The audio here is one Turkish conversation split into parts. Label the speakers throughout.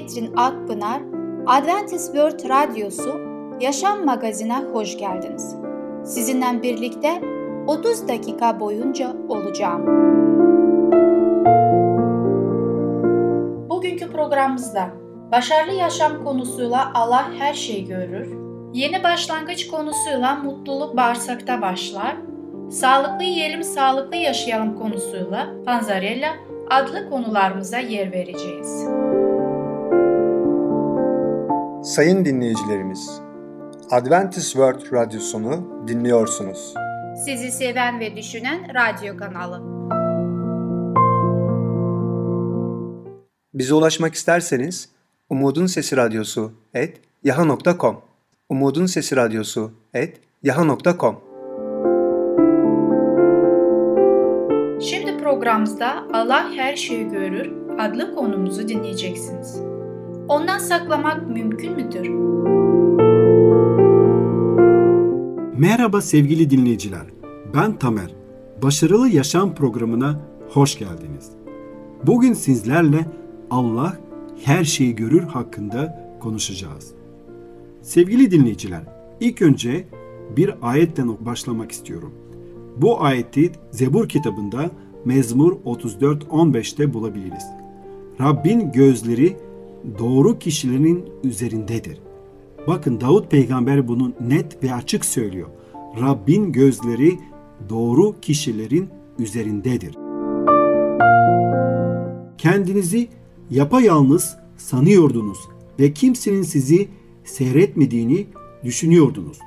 Speaker 1: Ketrin Akpınar, Adventist World Radyosu Yaşam Magazin'e hoş geldiniz. Sizinle birlikte 30 dakika boyunca olacağım. Bugünkü programımızda başarılı yaşam konusuyla Allah her şeyi görür, yeni başlangıç konusuyla mutluluk bağırsakta başlar, sağlıklı yiyelim sağlıklı yaşayalım konusuyla Panzarella adlı konularımıza yer vereceğiz.
Speaker 2: Sayın dinleyicilerimiz, Adventist World Radyosunu dinliyorsunuz.
Speaker 1: Sizi seven ve düşünen radyo kanalı.
Speaker 2: Bize ulaşmak isterseniz Umutun Sesi Radyosu et yaha.com Umutun Sesi Radyosu et yaha.com
Speaker 1: Şimdi programımızda Allah her şeyi görür adlı konumuzu dinleyeceksiniz. Ondan saklamak mümkün müdür?
Speaker 3: Merhaba sevgili dinleyiciler. Ben Tamer. Başarılı Yaşam programına hoş geldiniz. Bugün sizlerle Allah her şeyi görür hakkında konuşacağız. Sevgili dinleyiciler, ilk önce bir ayetten başlamak istiyorum. Bu ayeti Zebur kitabında Mezmur 34-15'te bulabiliriz. Rabbin gözleri doğru kişilerin üzerindedir. Bakın Davut peygamber bunu net ve açık söylüyor. Rabbin gözleri doğru kişilerin üzerindedir. Kendinizi yapayalnız sanıyordunuz ve kimsenin sizi seyretmediğini düşünüyordunuz.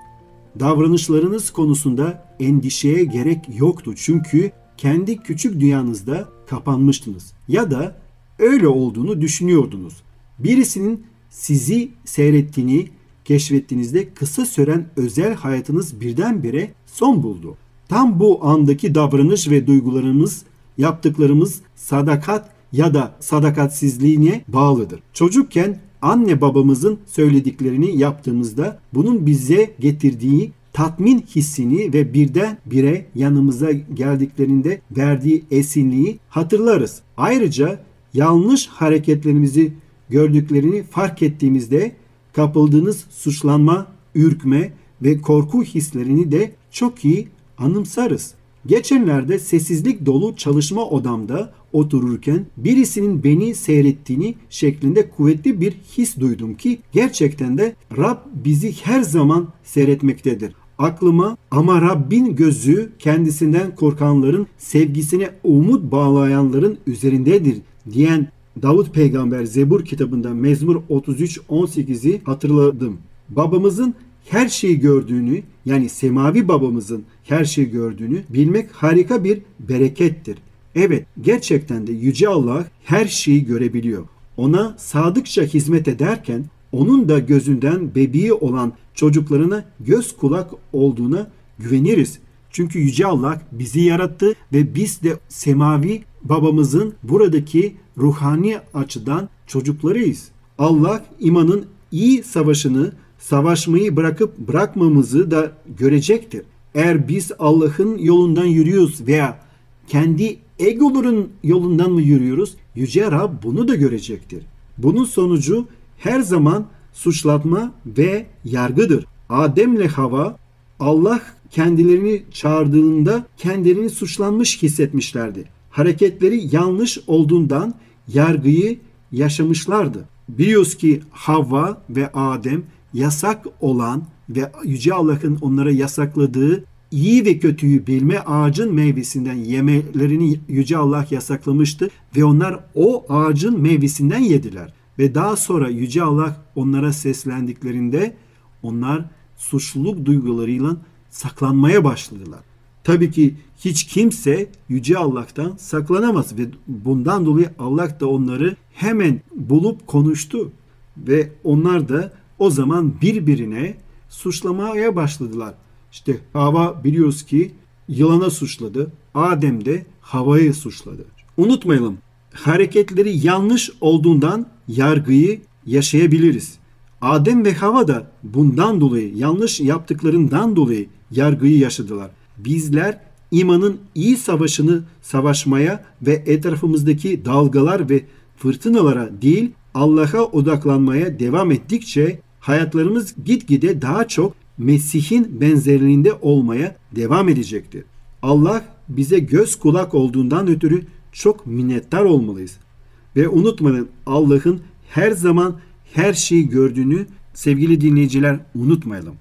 Speaker 3: Davranışlarınız konusunda endişeye gerek yoktu çünkü kendi küçük dünyanızda kapanmıştınız ya da öyle olduğunu düşünüyordunuz. Birisinin sizi seyrettiğini keşfettiğinizde kısa süren özel hayatınız birdenbire son buldu. Tam bu andaki davranış ve duygularımız, yaptıklarımız sadakat ya da sadakatsizliğine bağlıdır. Çocukken anne babamızın söylediklerini yaptığımızda bunun bize getirdiği tatmin hissini ve birden bire yanımıza geldiklerinde verdiği esinliği hatırlarız. Ayrıca yanlış hareketlerimizi gördüklerini fark ettiğimizde kapıldığınız suçlanma, ürkme ve korku hislerini de çok iyi anımsarız. Geçenlerde sessizlik dolu çalışma odamda otururken birisinin beni seyrettiğini şeklinde kuvvetli bir his duydum ki gerçekten de Rab bizi her zaman seyretmektedir. Aklıma ama Rabbin gözü kendisinden korkanların sevgisine umut bağlayanların üzerindedir diyen Davut peygamber Zebur kitabında Mezmur 33-18'i hatırladım. Babamızın her şeyi gördüğünü yani semavi babamızın her şeyi gördüğünü bilmek harika bir berekettir. Evet gerçekten de Yüce Allah her şeyi görebiliyor. Ona sadıkça hizmet ederken onun da gözünden bebeği olan çocuklarına göz kulak olduğuna güveniriz. Çünkü Yüce Allah bizi yarattı ve biz de semavi babamızın buradaki ruhani açıdan çocuklarıyız. Allah imanın iyi savaşını savaşmayı bırakıp bırakmamızı da görecektir. Eğer biz Allah'ın yolundan yürüyoruz veya kendi egoların yolundan mı yürüyoruz? Yüce Rab bunu da görecektir. Bunun sonucu her zaman suçlatma ve yargıdır. Ademle Hava Allah kendilerini çağırdığında kendilerini suçlanmış hissetmişlerdi. Hareketleri yanlış olduğundan yargıyı yaşamışlardı. Biliyoruz ki Havva ve Adem yasak olan ve Yüce Allah'ın onlara yasakladığı iyi ve kötüyü bilme ağacın meyvesinden yemelerini Yüce Allah yasaklamıştı ve onlar o ağacın meyvesinden yediler. Ve daha sonra Yüce Allah onlara seslendiklerinde onlar suçluluk duygularıyla saklanmaya başladılar. Tabii ki hiç kimse Yüce Allah'tan saklanamaz ve bundan dolayı Allah da onları hemen bulup konuştu ve onlar da o zaman birbirine suçlamaya başladılar. İşte Hava biliyoruz ki yılana suçladı. Adem de havayı suçladı. Unutmayalım hareketleri yanlış olduğundan yargıyı yaşayabiliriz. Adem ve Hava da bundan dolayı yanlış yaptıklarından dolayı yargıyı yaşadılar. Bizler imanın iyi savaşını savaşmaya ve etrafımızdaki dalgalar ve fırtınalara değil Allah'a odaklanmaya devam ettikçe hayatlarımız gitgide daha çok Mesih'in benzerliğinde olmaya devam edecektir. Allah bize göz kulak olduğundan ötürü çok minnettar olmalıyız. Ve unutmayın Allah'ın her zaman her şeyi gördüğünü sevgili dinleyiciler unutmayalım.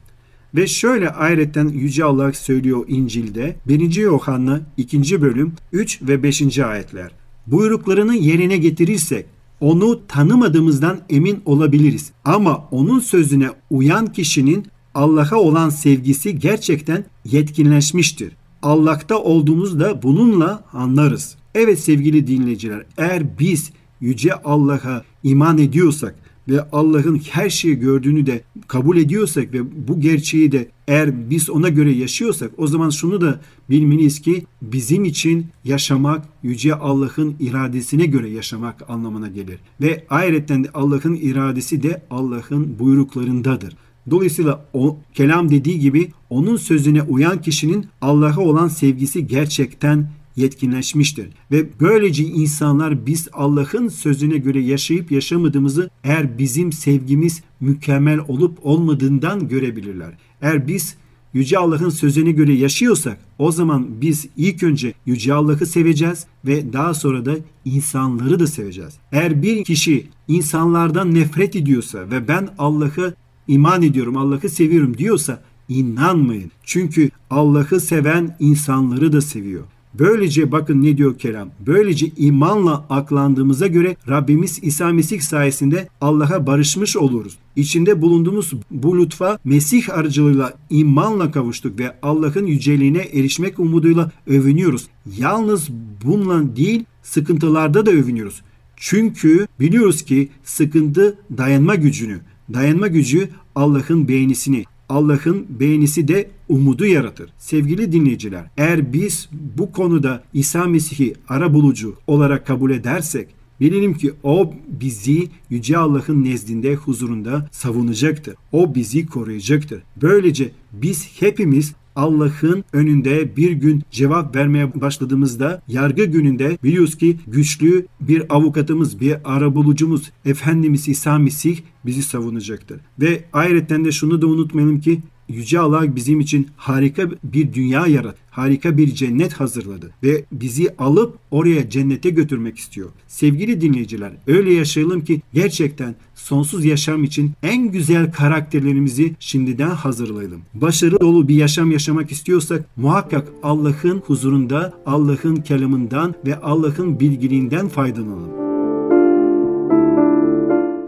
Speaker 3: Ve şöyle ayrıca Yüce Allah söylüyor İncil'de 1. Yohanna 2. bölüm 3 ve 5. ayetler. Buyruklarını yerine getirirsek onu tanımadığımızdan emin olabiliriz. Ama onun sözüne uyan kişinin Allah'a olan sevgisi gerçekten yetkinleşmiştir. Allah'ta olduğumuzda bununla anlarız. Evet sevgili dinleyiciler eğer biz Yüce Allah'a iman ediyorsak ve Allah'ın her şeyi gördüğünü de kabul ediyorsak ve bu gerçeği de eğer biz ona göre yaşıyorsak o zaman şunu da bilmeliyiz ki bizim için yaşamak Yüce Allah'ın iradesine göre yaşamak anlamına gelir. Ve ayrıca Allah'ın iradesi de Allah'ın buyruklarındadır. Dolayısıyla o kelam dediği gibi onun sözüne uyan kişinin Allah'a olan sevgisi gerçekten yetkinleşmiştir. Ve böylece insanlar biz Allah'ın sözüne göre yaşayıp yaşamadığımızı eğer bizim sevgimiz mükemmel olup olmadığından görebilirler. Eğer biz Yüce Allah'ın sözüne göre yaşıyorsak o zaman biz ilk önce Yüce Allah'ı seveceğiz ve daha sonra da insanları da seveceğiz. Eğer bir kişi insanlardan nefret ediyorsa ve ben Allah'ı iman ediyorum, Allah'ı seviyorum diyorsa inanmayın. Çünkü Allah'ı seven insanları da seviyor. Böylece bakın ne diyor kelam. Böylece imanla aklandığımıza göre Rabbimiz İsa Mesih sayesinde Allah'a barışmış oluruz. İçinde bulunduğumuz bu lütfa Mesih aracılığıyla imanla kavuştuk ve Allah'ın yüceliğine erişmek umuduyla övünüyoruz. Yalnız bununla değil sıkıntılarda da övünüyoruz. Çünkü biliyoruz ki sıkıntı dayanma gücünü, dayanma gücü Allah'ın beğenisini, Allah'ın beğenisi de umudu yaratır. Sevgili dinleyiciler, eğer biz bu konuda İsa Mesih'i ara bulucu olarak kabul edersek, bilelim ki o bizi Yüce Allah'ın nezdinde huzurunda savunacaktır. O bizi koruyacaktır. Böylece biz hepimiz Allah'ın önünde bir gün cevap vermeye başladığımızda yargı gününde biliyoruz ki güçlü bir avukatımız, bir arabulucumuz Efendimiz İsa Mesih bizi savunacaktır. Ve ayrıca de şunu da unutmayalım ki Yüce Allah bizim için harika bir dünya yarat, harika bir cennet hazırladı ve bizi alıp oraya cennete götürmek istiyor. Sevgili dinleyiciler, öyle yaşayalım ki gerçekten sonsuz yaşam için en güzel karakterlerimizi şimdiden hazırlayalım. Başarı dolu bir yaşam yaşamak istiyorsak muhakkak Allah'ın huzurunda, Allah'ın kelamından ve Allah'ın bilgiliğinden faydalanalım.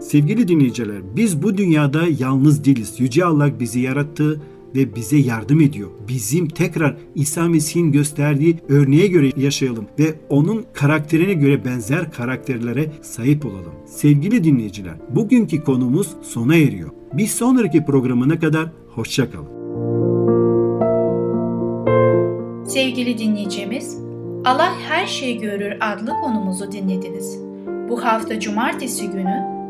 Speaker 3: Sevgili dinleyiciler, biz bu dünyada yalnız değiliz. Yüce Allah bizi yarattı ve bize yardım ediyor. Bizim tekrar İsa Mesih'in gösterdiği örneğe göre yaşayalım ve onun karakterine göre benzer karakterlere sahip olalım. Sevgili dinleyiciler, bugünkü konumuz sona eriyor. Bir sonraki programına kadar hoşçakalın.
Speaker 1: Sevgili dinleyicimiz, Allah Her Şeyi Görür adlı konumuzu dinlediniz. Bu hafta cumartesi günü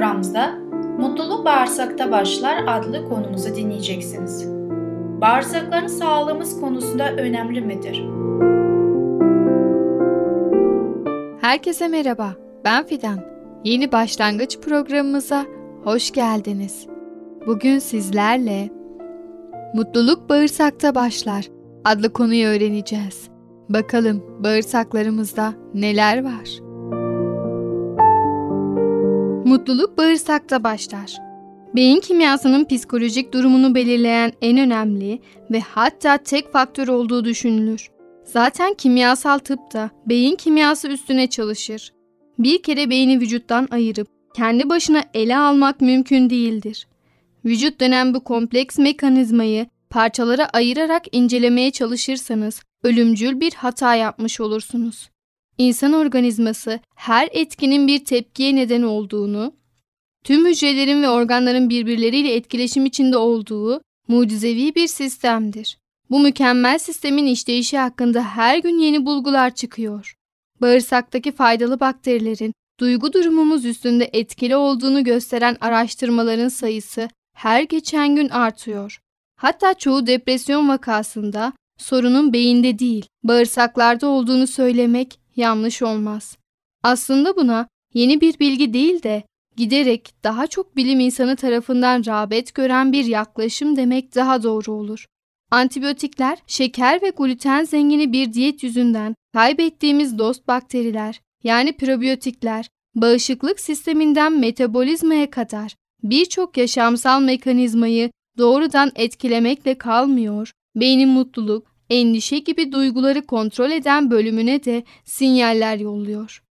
Speaker 1: programımızda Mutluluk Bağırsakta Başlar adlı konumuzu dinleyeceksiniz. Bağırsakların sağlığımız konusunda önemli midir?
Speaker 4: Herkese merhaba, ben Fidan. Yeni başlangıç programımıza hoş geldiniz. Bugün sizlerle Mutluluk bağırsakta başlar adlı konuyu öğreneceğiz. Bakalım bağırsaklarımızda neler var? Mutluluk bağırsakta başlar. Beyin kimyasının psikolojik durumunu belirleyen en önemli ve hatta tek faktör olduğu düşünülür. Zaten kimyasal tıp da beyin kimyası üstüne çalışır. Bir kere beyni vücuttan ayırıp kendi başına ele almak mümkün değildir. Vücut denen bu kompleks mekanizmayı parçalara ayırarak incelemeye çalışırsanız ölümcül bir hata yapmış olursunuz. İnsan organizması her etkinin bir tepkiye neden olduğunu, tüm hücrelerin ve organların birbirleriyle etkileşim içinde olduğu mucizevi bir sistemdir. Bu mükemmel sistemin işleyişi hakkında her gün yeni bulgular çıkıyor. Bağırsaktaki faydalı bakterilerin duygu durumumuz üstünde etkili olduğunu gösteren araştırmaların sayısı her geçen gün artıyor. Hatta çoğu depresyon vakasında sorunun beyinde değil, bağırsaklarda olduğunu söylemek yanlış olmaz. Aslında buna yeni bir bilgi değil de giderek daha çok bilim insanı tarafından rağbet gören bir yaklaşım demek daha doğru olur. Antibiyotikler, şeker ve gluten zengini bir diyet yüzünden kaybettiğimiz dost bakteriler, yani probiyotikler, bağışıklık sisteminden metabolizmaya kadar birçok yaşamsal mekanizmayı doğrudan etkilemekle kalmıyor, beynin mutluluk, endişe gibi duyguları kontrol eden bölümüne de sinyaller yolluyor.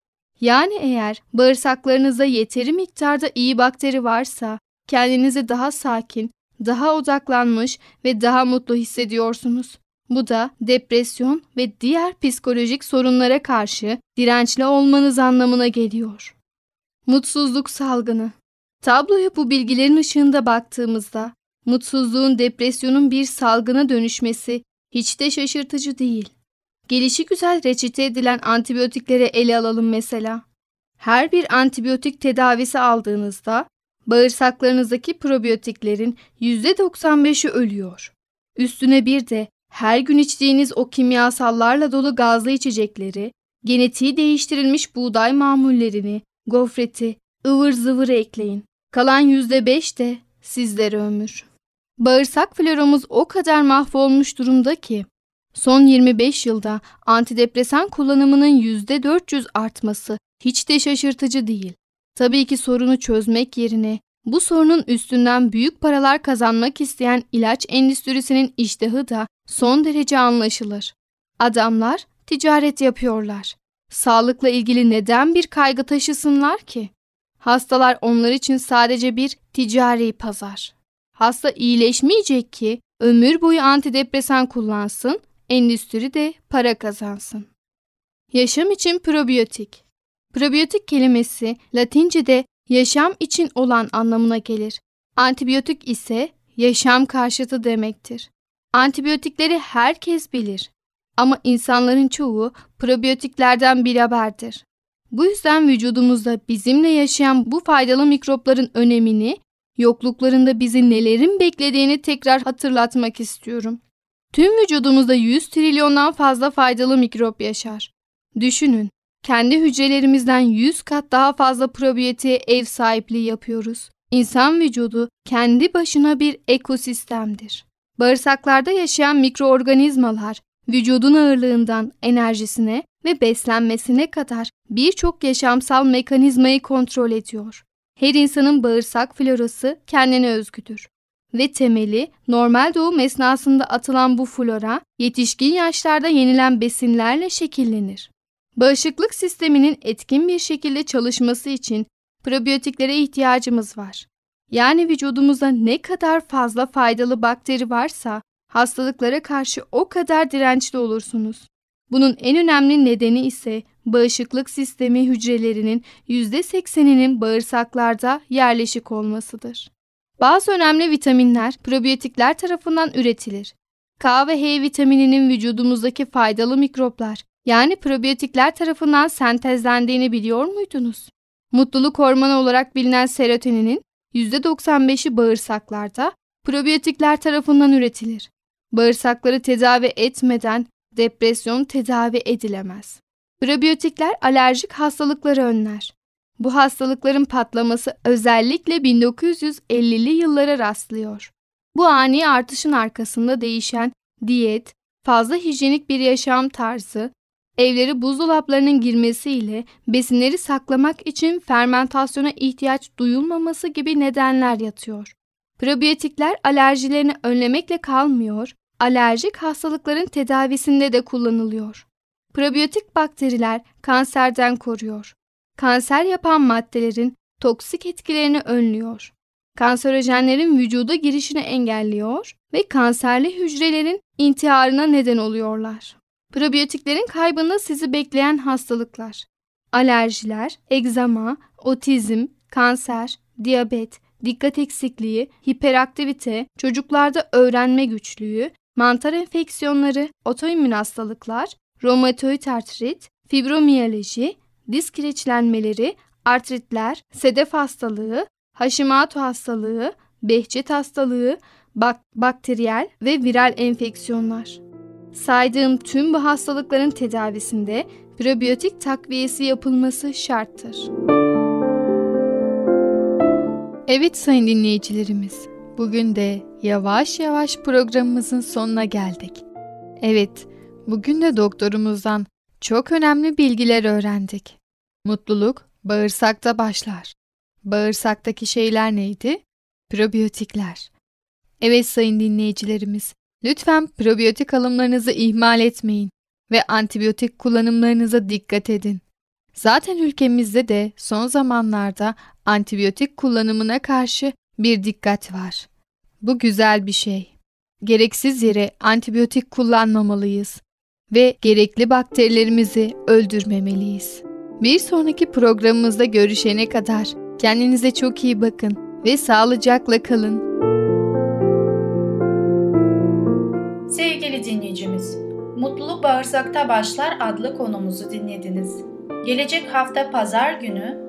Speaker 4: Yani eğer bağırsaklarınızda yeteri miktarda iyi bakteri varsa kendinizi daha sakin, daha odaklanmış ve daha mutlu hissediyorsunuz. Bu da depresyon ve diğer psikolojik sorunlara karşı dirençli olmanız anlamına geliyor. Mutsuzluk salgını Tabloya bu bilgilerin ışığında baktığımızda mutsuzluğun depresyonun bir salgına dönüşmesi hiç de şaşırtıcı değil. Gelişi güzel reçete edilen antibiyotiklere ele alalım mesela. Her bir antibiyotik tedavisi aldığınızda bağırsaklarınızdaki probiyotiklerin %95'i ölüyor. Üstüne bir de her gün içtiğiniz o kimyasallarla dolu gazlı içecekleri, genetiği değiştirilmiş buğday mamullerini, gofreti, ıvır zıvırı ekleyin. Kalan %5 de sizlere ömür. Bağırsak floramız o kadar mahvolmuş durumda ki son 25 yılda antidepresan kullanımının %400 artması hiç de şaşırtıcı değil. Tabii ki sorunu çözmek yerine bu sorunun üstünden büyük paralar kazanmak isteyen ilaç endüstrisinin iştahı da son derece anlaşılır. Adamlar ticaret yapıyorlar. Sağlıkla ilgili neden bir kaygı taşısınlar ki? Hastalar onlar için sadece bir ticari pazar. Hasta iyileşmeyecek ki ömür boyu antidepresan kullansın, endüstri de para kazansın. Yaşam için probiyotik. Probiyotik kelimesi Latince'de yaşam için olan anlamına gelir. Antibiyotik ise yaşam karşıtı demektir. Antibiyotikleri herkes bilir ama insanların çoğu probiyotiklerden bir haberdir. Bu yüzden vücudumuzda bizimle yaşayan bu faydalı mikropların önemini, yokluklarında bizi nelerin beklediğini tekrar hatırlatmak istiyorum. Tüm vücudumuzda 100 trilyondan fazla faydalı mikrop yaşar. Düşünün, kendi hücrelerimizden 100 kat daha fazla probiyotiğe ev sahipliği yapıyoruz. İnsan vücudu kendi başına bir ekosistemdir. Bağırsaklarda yaşayan mikroorganizmalar vücudun ağırlığından enerjisine ve beslenmesine kadar birçok yaşamsal mekanizmayı kontrol ediyor. Her insanın bağırsak florası kendine özgüdür ve temeli normal doğum esnasında atılan bu flora yetişkin yaşlarda yenilen besinlerle şekillenir. Bağışıklık sisteminin etkin bir şekilde çalışması için probiyotiklere ihtiyacımız var. Yani vücudumuzda ne kadar fazla faydalı bakteri varsa hastalıklara karşı o kadar dirençli olursunuz. Bunun en önemli nedeni ise bağışıklık sistemi hücrelerinin %80'inin bağırsaklarda yerleşik olmasıdır. Bazı önemli vitaminler probiyotikler tarafından üretilir. K ve H vitamininin vücudumuzdaki faydalı mikroplar yani probiyotikler tarafından sentezlendiğini biliyor muydunuz? Mutluluk hormonu olarak bilinen serotoninin %95'i bağırsaklarda probiyotikler tarafından üretilir. Bağırsakları tedavi etmeden depresyon tedavi edilemez. Probiyotikler alerjik hastalıkları önler. Bu hastalıkların patlaması özellikle 1950'li yıllara rastlıyor. Bu ani artışın arkasında değişen diyet, fazla hijyenik bir yaşam tarzı, evleri buzdolaplarının girmesiyle besinleri saklamak için fermentasyona ihtiyaç duyulmaması gibi nedenler yatıyor. Probiyotikler alerjilerini önlemekle kalmıyor, alerjik hastalıkların tedavisinde de kullanılıyor. Probiyotik bakteriler kanserden koruyor. Kanser yapan maddelerin toksik etkilerini önlüyor. Kanserojenlerin vücuda girişini engelliyor ve kanserli hücrelerin intiharına neden oluyorlar. Probiyotiklerin kaybında sizi bekleyen hastalıklar. Alerjiler, egzama, otizm, kanser, diyabet, dikkat eksikliği, hiperaktivite, çocuklarda öğrenme güçlüğü, mantar enfeksiyonları, otoimmün hastalıklar, romatoid artrit, fibromiyaloji, disk kireçlenmeleri, artritler, sedef hastalığı, Hashimoto hastalığı, Behçet hastalığı, bak bakteriyel ve viral enfeksiyonlar. Saydığım tüm bu hastalıkların tedavisinde probiyotik takviyesi yapılması şarttır. Evet sayın dinleyicilerimiz, bugün de yavaş yavaş programımızın sonuna geldik. Evet, bugün de doktorumuzdan çok önemli bilgiler öğrendik. Mutluluk bağırsakta başlar. Bağırsaktaki şeyler neydi? Probiyotikler. Evet sayın dinleyicilerimiz, lütfen probiyotik alımlarınızı ihmal etmeyin ve antibiyotik kullanımlarınıza dikkat edin. Zaten ülkemizde de son zamanlarda antibiyotik kullanımına karşı bir dikkat var. Bu güzel bir şey. Gereksiz yere antibiyotik kullanmamalıyız ve gerekli bakterilerimizi öldürmemeliyiz. Bir sonraki programımızda görüşene kadar kendinize çok iyi bakın ve sağlıcakla kalın.
Speaker 1: Sevgili dinleyicimiz, Mutluluk Bağırsakta Başlar adlı konumuzu dinlediniz. Gelecek hafta pazar günü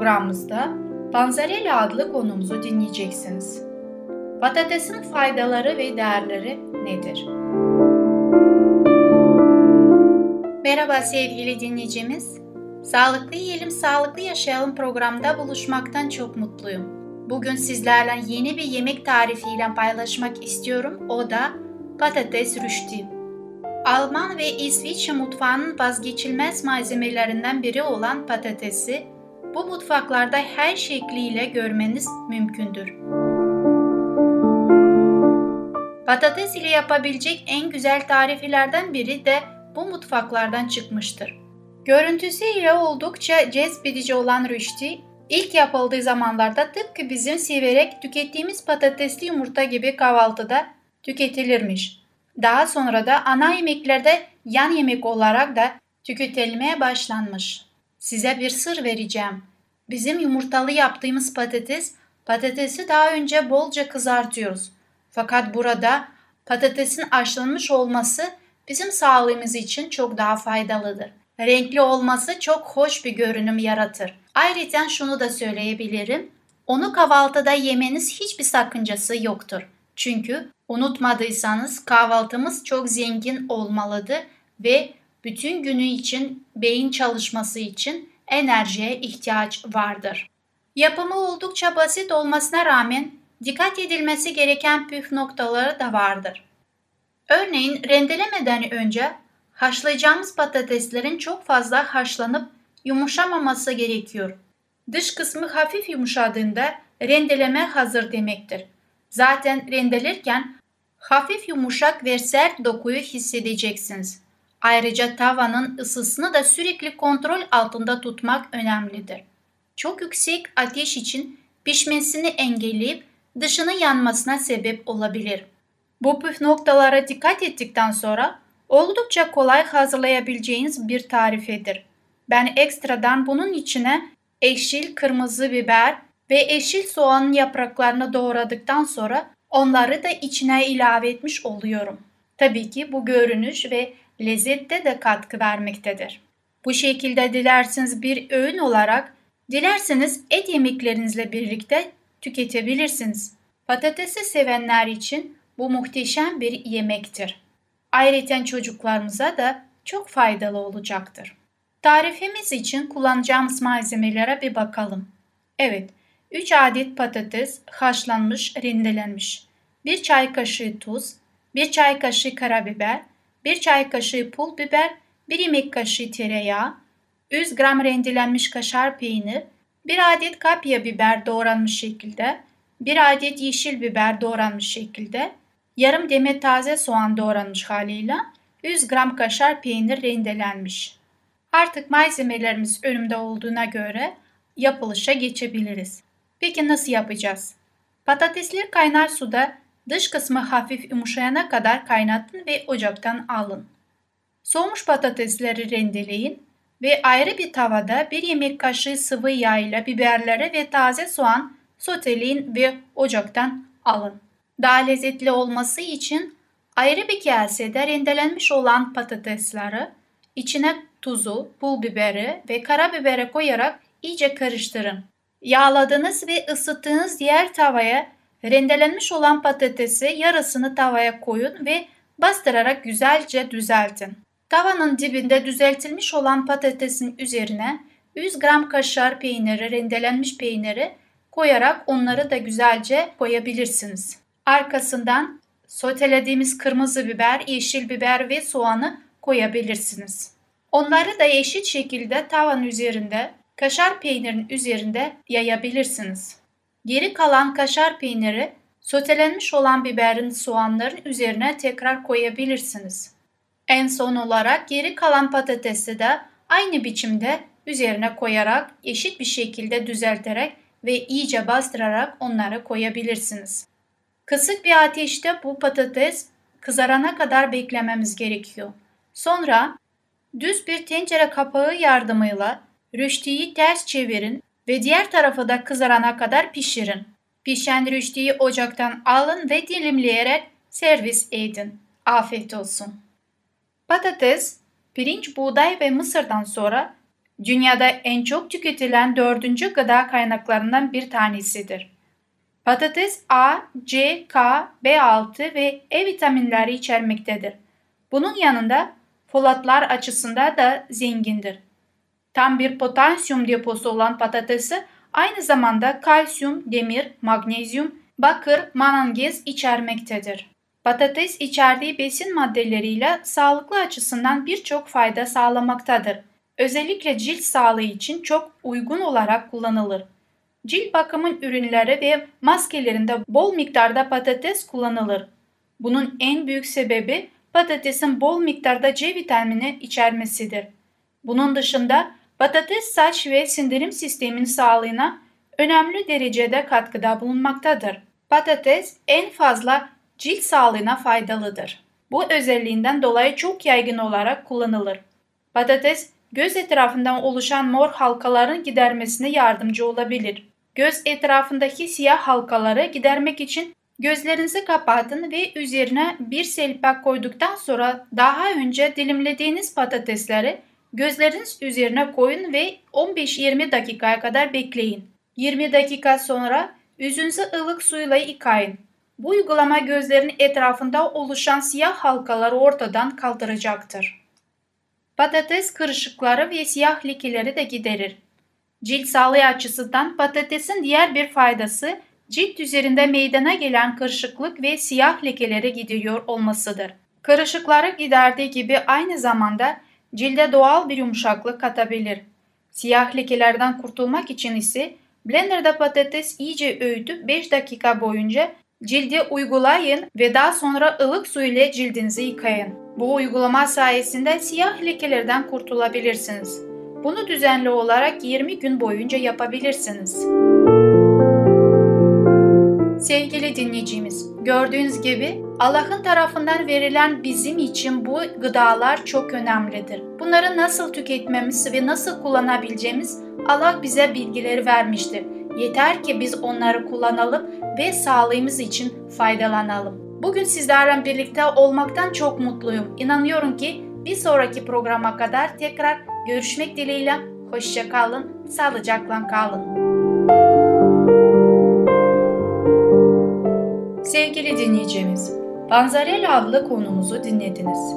Speaker 1: programımızda Panzarella adlı konumuzu dinleyeceksiniz. Patatesin faydaları ve değerleri nedir? Merhaba sevgili dinleyicimiz. Sağlıklı yiyelim, sağlıklı yaşayalım programda buluşmaktan çok mutluyum. Bugün sizlerle yeni bir yemek tarifiyle paylaşmak istiyorum. O da patates rüşti. Alman ve İsviçre mutfağının vazgeçilmez malzemelerinden biri olan patatesi bu mutfaklarda her şekliyle görmeniz mümkündür. Patates ile yapabilecek en güzel tariflerden biri de bu mutfaklardan çıkmıştır. Görüntüsüyle oldukça cezbedici olan rüşti, ilk yapıldığı zamanlarda tıpkı bizim severek tükettiğimiz patatesli yumurta gibi kahvaltıda tüketilirmiş. Daha sonra da ana yemeklerde yan yemek olarak da tüketilmeye başlanmış. Size bir sır vereceğim. Bizim yumurtalı yaptığımız patates, patatesi daha önce bolca kızartıyoruz. Fakat burada patatesin haşlanmış olması bizim sağlığımız için çok daha faydalıdır. Renkli olması çok hoş bir görünüm yaratır. Ayrıca şunu da söyleyebilirim. Onu kahvaltıda yemeniz hiçbir sakıncası yoktur. Çünkü unutmadıysanız kahvaltımız çok zengin olmalıdır ve bütün günü için beyin çalışması için enerjiye ihtiyaç vardır. Yapımı oldukça basit olmasına rağmen dikkat edilmesi gereken püf noktaları da vardır. Örneğin rendelemeden önce haşlayacağımız patateslerin çok fazla haşlanıp yumuşamaması gerekiyor. Dış kısmı hafif yumuşadığında rendeleme hazır demektir. Zaten rendelerken hafif yumuşak ve sert dokuyu hissedeceksiniz. Ayrıca tavanın ısısını da sürekli kontrol altında tutmak önemlidir. Çok yüksek ateş için pişmesini engelleyip dışının yanmasına sebep olabilir. Bu püf noktalara dikkat ettikten sonra oldukça kolay hazırlayabileceğiniz bir tarifedir. Ben ekstradan bunun içine eşil kırmızı biber ve eşil soğanın yapraklarını doğradıktan sonra Onları da içine ilave etmiş oluyorum. Tabii ki bu görünüş ve lezzette de katkı vermektedir. Bu şekilde dilerseniz bir öğün olarak, dilerseniz et yemeklerinizle birlikte tüketebilirsiniz. Patatesi sevenler için bu muhteşem bir yemektir. Ayrıca çocuklarımıza da çok faydalı olacaktır. Tarifimiz için kullanacağımız malzemelere bir bakalım. Evet, 3 adet patates haşlanmış, rendelenmiş. 1 çay kaşığı tuz, 1 çay kaşığı karabiber, 1 çay kaşığı pul biber, 1 yemek kaşığı tereyağı, 100 gram rendelenmiş kaşar peynir, 1 adet kapya biber doğranmış şekilde, 1 adet yeşil biber doğranmış şekilde, yarım demet taze soğan doğranmış haliyle 100 gram kaşar peynir rendelenmiş. Artık malzemelerimiz önümde olduğuna göre yapılışa geçebiliriz. Peki nasıl yapacağız? Patatesleri kaynar suda dış kısmı hafif yumuşayana kadar kaynatın ve ocaktan alın. Soğumuş patatesleri rendeleyin ve ayrı bir tavada bir yemek kaşığı sıvı yağ ile biberleri ve taze soğan soteleyin ve ocaktan alın. Daha lezzetli olması için ayrı bir kasede rendelenmiş olan patatesleri içine tuzu, pul biberi ve karabiberi koyarak iyice karıştırın. Yağladığınız ve ısıttığınız diğer tavaya rendelenmiş olan patatesi yarısını tavaya koyun ve bastırarak güzelce düzeltin. Tavanın dibinde düzeltilmiş olan patatesin üzerine 100 gram kaşar peyniri, rendelenmiş peyniri koyarak onları da güzelce koyabilirsiniz. Arkasından sotelediğimiz kırmızı biber, yeşil biber ve soğanı koyabilirsiniz. Onları da eşit şekilde tavan üzerinde kaşar peynirin üzerinde yayabilirsiniz. Geri kalan kaşar peyniri sotelenmiş olan biberin soğanların üzerine tekrar koyabilirsiniz. En son olarak geri kalan patatesi de aynı biçimde üzerine koyarak eşit bir şekilde düzelterek ve iyice bastırarak onları koyabilirsiniz. Kısık bir ateşte bu patates kızarana kadar beklememiz gerekiyor. Sonra düz bir tencere kapağı yardımıyla rüştiyi ters çevirin ve diğer tarafı da kızarana kadar pişirin. Pişen rüştiyi ocaktan alın ve dilimleyerek servis edin. Afiyet olsun. Patates, pirinç, buğday ve mısırdan sonra dünyada en çok tüketilen dördüncü gıda kaynaklarından bir tanesidir. Patates A, C, K, B6 ve E vitaminleri içermektedir. Bunun yanında folatlar açısından da zengindir. Tam bir potasyum deposu olan patatesi aynı zamanda kalsiyum, demir, magnezyum, bakır, manganez içermektedir. Patates içerdiği besin maddeleriyle sağlıklı açısından birçok fayda sağlamaktadır. Özellikle cilt sağlığı için çok uygun olarak kullanılır. Cilt bakımın ürünleri ve maskelerinde bol miktarda patates kullanılır. Bunun en büyük sebebi patatesin bol miktarda C vitamini içermesidir. Bunun dışında patates saç ve sindirim sisteminin sağlığına önemli derecede katkıda bulunmaktadır. Patates en fazla cilt sağlığına faydalıdır. Bu özelliğinden dolayı çok yaygın olarak kullanılır. Patates göz etrafından oluşan mor halkaların gidermesine yardımcı olabilir. Göz etrafındaki siyah halkaları gidermek için gözlerinizi kapatın ve üzerine bir selpak koyduktan sonra daha önce dilimlediğiniz patatesleri gözleriniz üzerine koyun ve 15-20 dakikaya kadar bekleyin. 20 dakika sonra yüzünüzü ılık suyla yıkayın. Bu uygulama gözlerin etrafında oluşan siyah halkaları ortadan kaldıracaktır. Patates kırışıkları ve siyah lekeleri de giderir. Cilt sağlığı açısından patatesin diğer bir faydası cilt üzerinde meydana gelen kırışıklık ve siyah lekeleri gidiyor olmasıdır. Kırışıkları giderdiği gibi aynı zamanda cilde doğal bir yumuşaklık katabilir. Siyah lekelerden kurtulmak için ise blenderda patates iyice öğütüp 5 dakika boyunca cilde uygulayın ve daha sonra ılık su ile cildinizi yıkayın. Bu uygulama sayesinde siyah lekelerden kurtulabilirsiniz. Bunu düzenli olarak 20 gün boyunca yapabilirsiniz. Sevgili dinleyicimiz, gördüğünüz gibi Allah'ın tarafından verilen bizim için bu gıdalar çok önemlidir. Bunları nasıl tüketmemiz ve nasıl kullanabileceğimiz Allah bize bilgileri vermiştir. Yeter ki biz onları kullanalım ve sağlığımız için faydalanalım. Bugün sizlerle birlikte olmaktan çok mutluyum. İnanıyorum ki bir sonraki programa kadar tekrar görüşmek dileğiyle. Hoşça kalın, sağlıcakla kalın. Sevgili dinleyicimiz, Banzarel adlı konumuzu dinlediniz.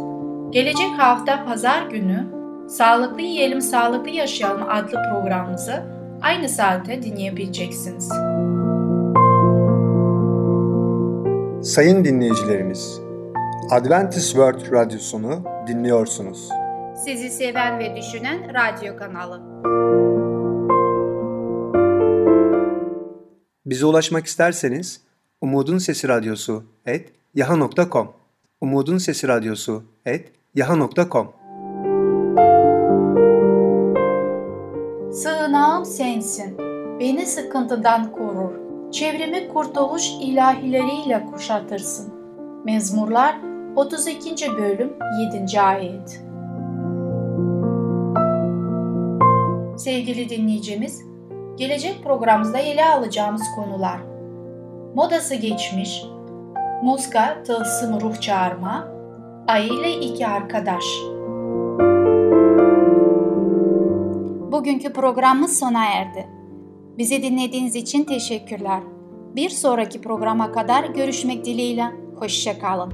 Speaker 1: Gelecek hafta pazar günü Sağlıklı Yiyelim Sağlıklı Yaşayalım adlı programımızı aynı saatte dinleyebileceksiniz.
Speaker 2: Sayın dinleyicilerimiz, Adventist World Radyosunu dinliyorsunuz.
Speaker 1: Sizi seven ve düşünen radyo kanalı.
Speaker 2: Bize ulaşmak isterseniz Umutun Sesi Radyosu et yaha.com Umutun Sesi Radyosu et yaha.com
Speaker 1: Sığınağım sensin, beni sıkıntıdan korur. Çevremi kurtuluş ilahileriyle kuşatırsın. Mezmurlar 32. bölüm 7. ayet. Sevgili dinleyicimiz, gelecek programımızda ele alacağımız konular Modası geçmiş, Muska tılsım ruh çağırma, Ayı ile iki arkadaş. Bugünkü programımız sona erdi. Bizi dinlediğiniz için teşekkürler. Bir sonraki programa kadar görüşmek dileğiyle. Hoşçakalın.